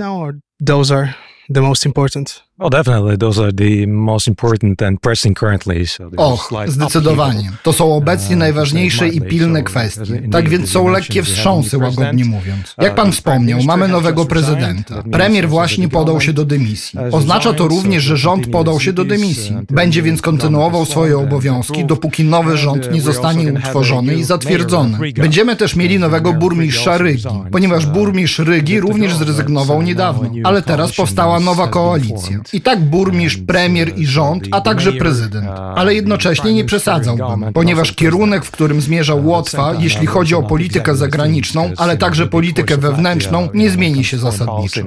B: Those are the most important.
M: Well, definitely, those are the most important and pressing currently.
D: So Och, zdecydowanie. To są obecnie uh, najważniejsze i pilne kwestie. Tak więc są lekkie wstrząsy, łagodnie mówiąc. Jak pan uh, wspomniał, mamy nowego prezydenta. Premier właśnie podał się do dymisji. Oznacza to również, że rząd podał się do dymisji. Będzie więc kontynuował swoje obowiązki, dopóki nowy rząd nie zostanie utworzony i zatwierdzony. Będziemy też mieli nowego burmistrza Rygi, ponieważ burmistrz Rygi również zrezygnował niedawno, ale teraz powstała nowa koalicja. I tak burmistrz, premier i rząd, a także prezydent. Ale jednocześnie nie przesadzałbym, ponieważ kierunek, w którym zmierza Łotwa, jeśli chodzi o politykę zagraniczną, ale także politykę wewnętrzną, nie zmieni się zasadniczo.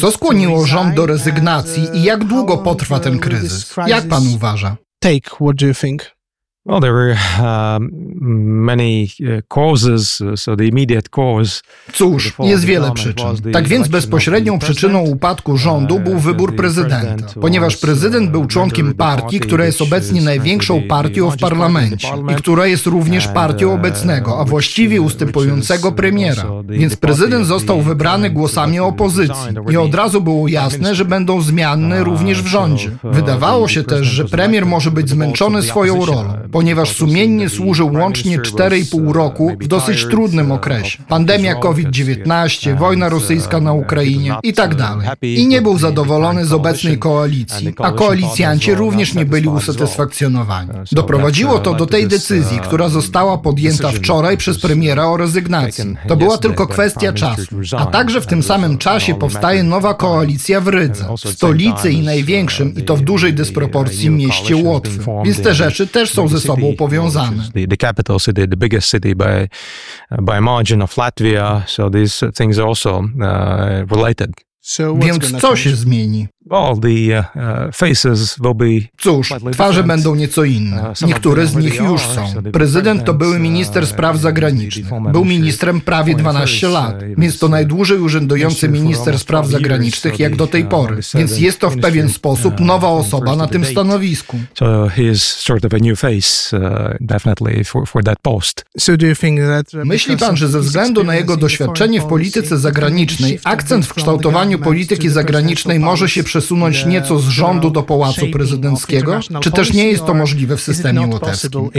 D: Co skłoniło rząd do rezygnacji i jak długo potrwa ten kryzys? Jak pan uważa?
B: Take, what do you think?
M: Well, there were uh, many uh, causes, uh, so the immediate cause.
D: Cóż, jest wiele przyczyn. Tak więc bezpośrednią przyczyną upadku rządu był wybór prezydenta, ponieważ prezydent był członkiem partii, która jest obecnie największą partią w parlamencie i która jest również partią obecnego, a właściwie ustępującego premiera. Więc prezydent został wybrany głosami opozycji i od razu było jasne, że będą zmiany również w rządzie. Wydawało się też, że premier może być zmęczony swoją rolą ponieważ sumiennie służył łącznie 4,5 roku w dosyć trudnym okresie. Pandemia COVID-19, wojna rosyjska na Ukrainie i tak dalej. I nie był zadowolony z obecnej koalicji, a koalicjanci również nie byli usatysfakcjonowani. Doprowadziło to do tej decyzji, która została podjęta wczoraj przez premiera o rezygnacji. To była tylko kwestia czasu. A także w tym samym czasie powstaje nowa koalicja w Rydze, stolicy i największym, i to w dużej dysproporcji mieście Łotwy. Więc te rzeczy też są ze sobą powiązane.
M: The, capital city, the biggest city by, by margin of Latvia, so these things are also uh, related.
D: Więc co się zmieni?
M: Uh, faces will be
D: Cóż, twarze będą nieco inne. Uh, Niektóre z nich już są. Prezydent to były minister spraw zagranicznych. Był ministrem prawie 12 lat, więc to najdłużej urzędujący minister spraw zagranicznych jak do tej pory. Więc jest to w pewien sposób nowa osoba na tym stanowisku.
M: So he is sort of a new face, uh, definitely for, for that post.
D: Myśli pan, że ze względu na jego doświadczenie w polityce zagranicznej, akcent w kształtowaniu polityki zagranicznej może się przesunąć nieco z rządu do pałacu prezydenckiego? Czy też nie jest to możliwe w systemie łotewskim?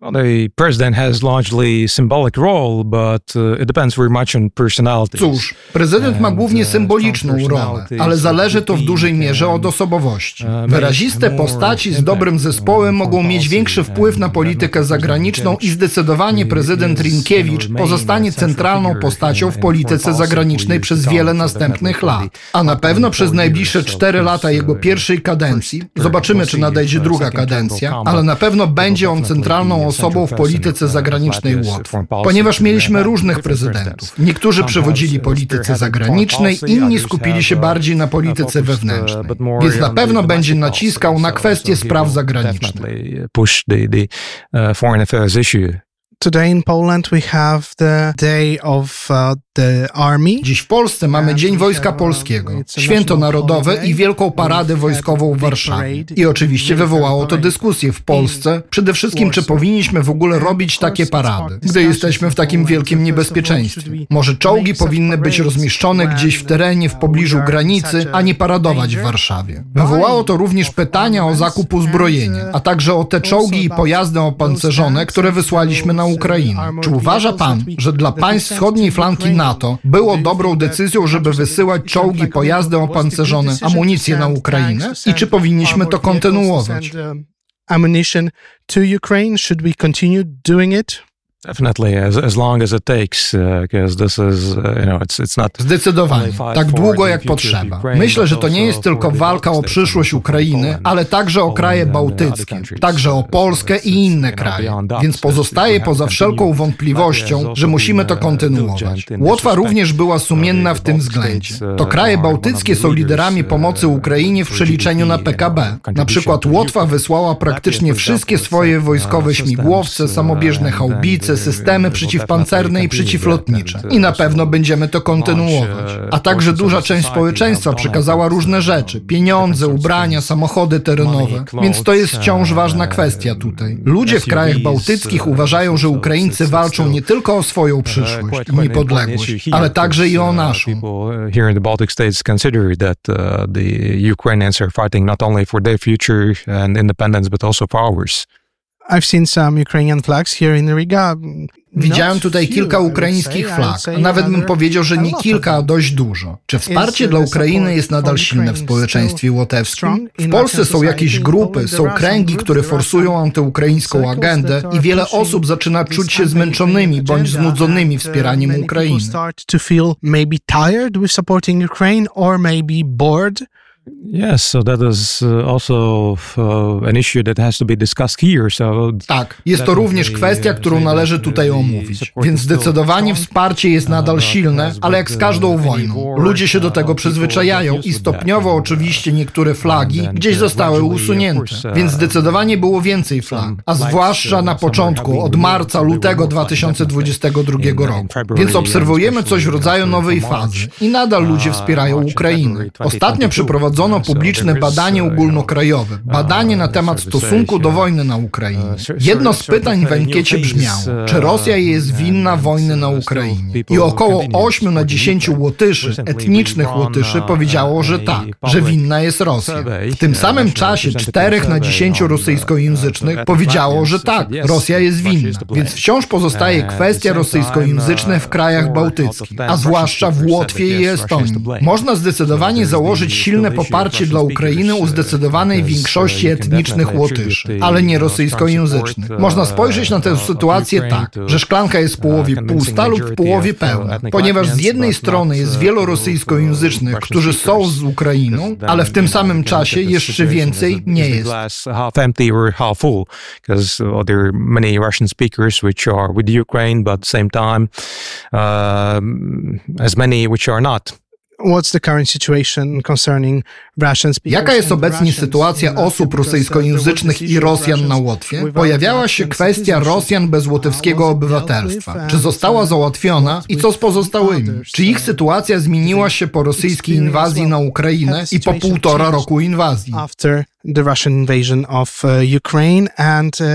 M: The president has largely symbolic role, but uh, it depends very much on personality.
D: Cóż, prezydent ma głównie uh, symboliczną rolę, ale zależy to w dużej mierze od osobowości. Uh, Wyraziste postaci z dobrym zespołem mogą mieć większy wpływ na politykę zagraniczną i zdecydowanie prezydent Rinkiewicz pozostanie centralną postacią w polityce zagranicznej przez wiele następnych lat. A na pewno przez najbliższe cztery lata jego pierwszej kadencji, zobaczymy czy nadejdzie druga kadencja, ale na pewno będzie on centralną osobą w polityce zagranicznej Łotwy, ponieważ mieliśmy różnych prezydentów. Niektórzy przewodzili polityce zagranicznej, inni skupili się bardziej na polityce wewnętrznej. Więc na pewno będzie naciskał na kwestie spraw zagranicznych.
B: Today in Poland we have the day of uh, the army.
D: Dziś w Polsce mamy Dzień Wojska Polskiego, święto narodowe i wielką paradę wojskową w Warszawie. I oczywiście wywołało to dyskusję w Polsce, przede wszystkim czy powinniśmy w ogóle robić takie parady, gdy jesteśmy w takim wielkim niebezpieczeństwie. Może czołgi powinny być rozmieszczone gdzieś w terenie w pobliżu granicy, a nie paradować w Warszawie. Wywołało to również pytania o zakup uzbrojenia, a także o te czołgi i pojazdy opancerzone, które wysłaliśmy na Ukrainę. Czy uważa pan, że dla państw wschodniej flanki NATO było dobrą decyzją, żeby wysyłać czołgi, pojazdy opancerzone, amunicję na Ukrainę? I czy powinniśmy to kontynuować?
B: Ammunition to Ukraine, should we continue doing it?
M: Definitely, as, as long as it takes, because uh, this is, uh, you know, it's, it's not...
D: Zdecydowanie, tak długo jak potrzeba. Myślę, że to nie jest tylko walka o przyszłość Ukrainy, ale także o kraje bałtyckie, także o Polskę i inne kraje. Więc pozostaje poza wszelką wątpliwością, że musimy to kontynuować. Łotwa również była sumienna w tym względzie. To kraje bałtyckie są liderami pomocy Ukrainie w przeliczeniu na PKB. Na przykład Łotwa wysłała praktycznie wszystkie swoje wojskowe śmigłowce, samobieżne haubice, systemy przeciwpancerne i przeciwlotnicze. I na pewno będziemy to kontynuować. A także duża część społeczeństwa przekazała różne rzeczy: pieniądze, ubrania, samochody terenowe. Więc to jest wciąż ważna kwestia tutaj. Ludzie w krajach bałtyckich uważają, że Ukraińcy walczą nie tylko o swoją przyszłość i niepodległość, ale także i o naszą.
M: Here in the Baltic states consider that the Ukrainians are fighting not only for their future and independence, but also for ours.
B: I've seen some Ukrainian flags here in Riga.
D: Widziałem tutaj kilka ukraińskich flag, a nawet bym powiedział, że nie kilka, a dość dużo. Czy wsparcie dla Ukrainy jest nadal silne w społeczeństwie łotewskim? W Polsce są jakieś grupy, są kręgi, które forsują antyukraińską agendę i wiele osób zaczyna czuć się zmęczonymi bądź znudzonymi wspieraniem Ukrainy.
M: Yes, so that is also an issue that has to be discussed here. So
D: tak, jest to również kwestia, którą należy tutaj omówić. Więc zdecydowanie wsparcie jest nadal silne, ale jak z każdą wojną, ludzie się do tego przyzwyczajają i stopniowo oczywiście niektóre flagi gdzieś zostały usunięte. Więc zdecydowanie było więcej flag, a zwłaszcza na początku, od marca, lutego 2022 roku. Więc obserwujemy coś w rodzaju nowej fazy i nadal ludzie wspierają Ukrainę. Ostatnio przeprowadzono przeprowadzono publiczne badanie ogólnokrajowe, badanie na temat stosunku do wojny na Ukrainie. Jedno z pytań w ankiecie brzmiało, czy Rosja jest winna wojny na Ukrainie? I około 8 na 10 Łotyszy, etnicznych Łotyszy, powiedziało, że tak, że winna jest Rosja. W tym samym czasie 4 na 10 rosyjskojęzycznych powiedziało, że tak, Rosja jest winna. Więc wciąż pozostaje kwestia rosyjskojęzyczna w krajach bałtyckich, a zwłaszcza w Łotwie i Estonii. Można zdecydowanie założyć silne poparcie dla Ukrainy u zdecydowanej większości etnicznych Łotyszy, ale nie rosyjskojęzycznych. Można spojrzeć na tę sytuację tak, że szklanka jest w połowie pusta lub w połowie pełna, ponieważ z jednej strony jest wielu rosyjskojęzycznych, którzy są z Ukrainą, ale w tym samym czasie jeszcze więcej nie jest.
M: Ukraine, but same time, uh, as many which are not.
D: Jaka jest obecnie sytuacja osób rosyjskojęzycznych i Rosjan na Łotwie? Pojawiała się kwestia Rosjan bez łotewskiego obywatelstwa. Czy została załatwiona i co z pozostałymi? Czy ich sytuacja zmieniła się po rosyjskiej inwazji na Ukrainę i po półtora roku inwazji?
B: After the Russian invasion of uh, Ukraine and uh,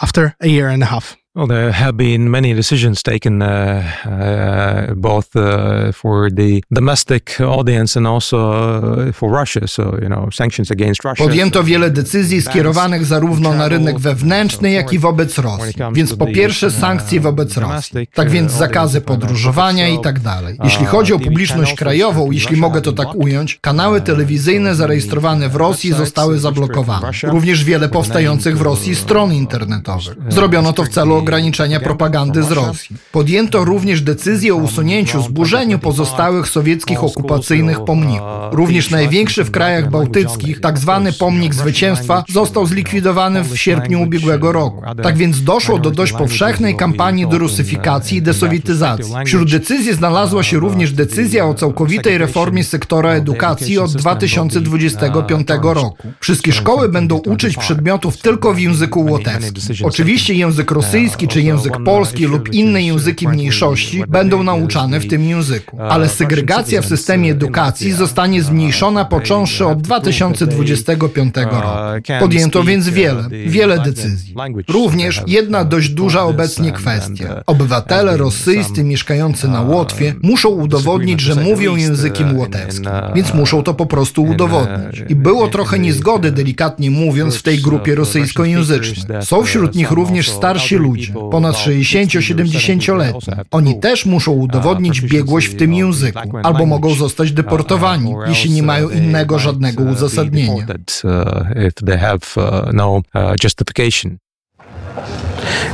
B: after a year and a half.
M: Well, there have been many decisions taken uh, uh, both uh, for the domestic audience and also for Russia. So, you know, sanctions against Russia.
D: Podjęto wiele decyzji skierowanych zarówno na rynek wewnętrzny, jak i wobec Rosji. Więc po pierwsze sankcje wobec Rosji. Tak więc zakazy podróżowania i tak dalej. Jeśli chodzi o publiczność krajową, jeśli mogę to tak ująć, kanały telewizyjne zarejestrowane w Rosji zostały zablokowane. Również wiele powstających w Rosji stron internetowych. Zrobiono to w celu ograniczenia propagandy z Rosji. Podjęto również decyzję o usunięciu, zburzeniu pozostałych sowieckich okupacyjnych pomników. Również największy w krajach bałtyckich, tak zwany pomnik zwycięstwa, został zlikwidowany w sierpniu ubiegłego roku. Tak więc doszło do dość powszechnej kampanii derusyfikacji i desowietyzacji. Wśród decyzji znalazła się również decyzja o całkowitej reformie sektora edukacji od 2025 roku. Wszystkie szkoły będą uczyć przedmiotów tylko w języku łotewskim. Oczywiście język rosyjski czy język polski lub inne języki mniejszości będą nauczane w tym języku. Ale segregacja w systemie edukacji zostanie zmniejszona począwszy od 2025 roku. Podjęto więc wiele, wiele decyzji. Również jedna dość duża obecnie kwestia. Obywatele rosyjscy mieszkający na Łotwie muszą udowodnić, że mówią językiem łotewskim, więc muszą to po prostu udowodnić. I było trochę niezgody, delikatnie mówiąc, w tej grupie rosyjskojęzycznej. Są wśród nich również starsi ludzie, ponad 60-70-letni. Oni też muszą udowodnić biegłość w tym języku, albo mogą zostać deportowani, jeśli nie mają innego żadnego uzasadnienia.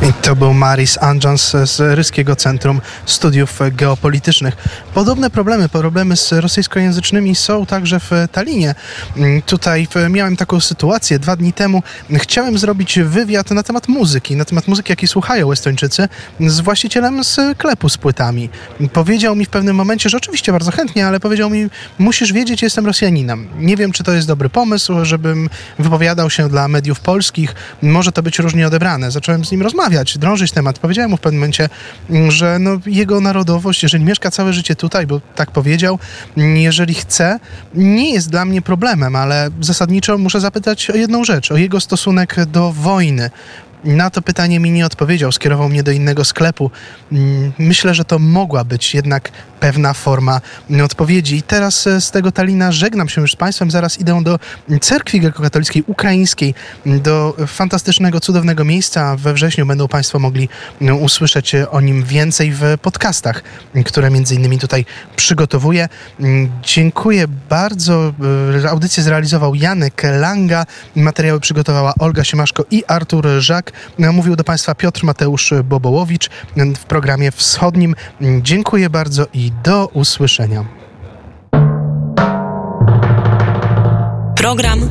B: I to był Maris Anjans z Ryskiego Centrum Studiów Geopolitycznych. Podobne problemy, problemy z rosyjskojęzycznymi są także w Talinie. Mm, tutaj miałem taką sytuację dwa dni temu. Chciałem zrobić wywiad na temat muzyki, na temat muzyki, jakiej słuchają Estończycy, z właścicielem sklepu z płytami. Powiedział mi w pewnym momencie, że oczywiście bardzo chętnie, ale powiedział mi, musisz wiedzieć, jestem Rosjaninem. Nie wiem, czy to jest dobry pomysł, żebym wypowiadał się dla mediów polskich. Może to być różnie odebrane. Zacząłem z nim rozmawiać, drążyć temat. Powiedziałem mu w pewnym momencie, że no, jego narodowość, jeżeli mieszka całe życie tutaj, bo tak powiedział, jeżeli chce, nie jest dla mnie problemem, ale zasadniczo muszę zapytać o jedną rzecz, o jego stosunek do wojny. Na to pytanie mi nie odpowiedział, skierował mnie do innego sklepu. Myślę, że to mogła być jednak pewna forma odpowiedzi. I teraz z tego Talina żegnam się już z Państwem. Zaraz idę do cerkwi grekokatolickiej ukraińskiej, do fantastycznego, cudownego miejsca. We wrześniu będą Państwo mogli usłyszeć o nim więcej w podcastach, które między innymi tutaj przygotowuję. Dziękuję bardzo. Audycję zrealizował Janek Langa. Materiały przygotowała Olga Siemaszko i Artur Żak. Mówił do Państwa Piotr Mateusz Bobołowicz w programie wschodnim. Dziękuję bardzo i do usłyszenia.
N: Program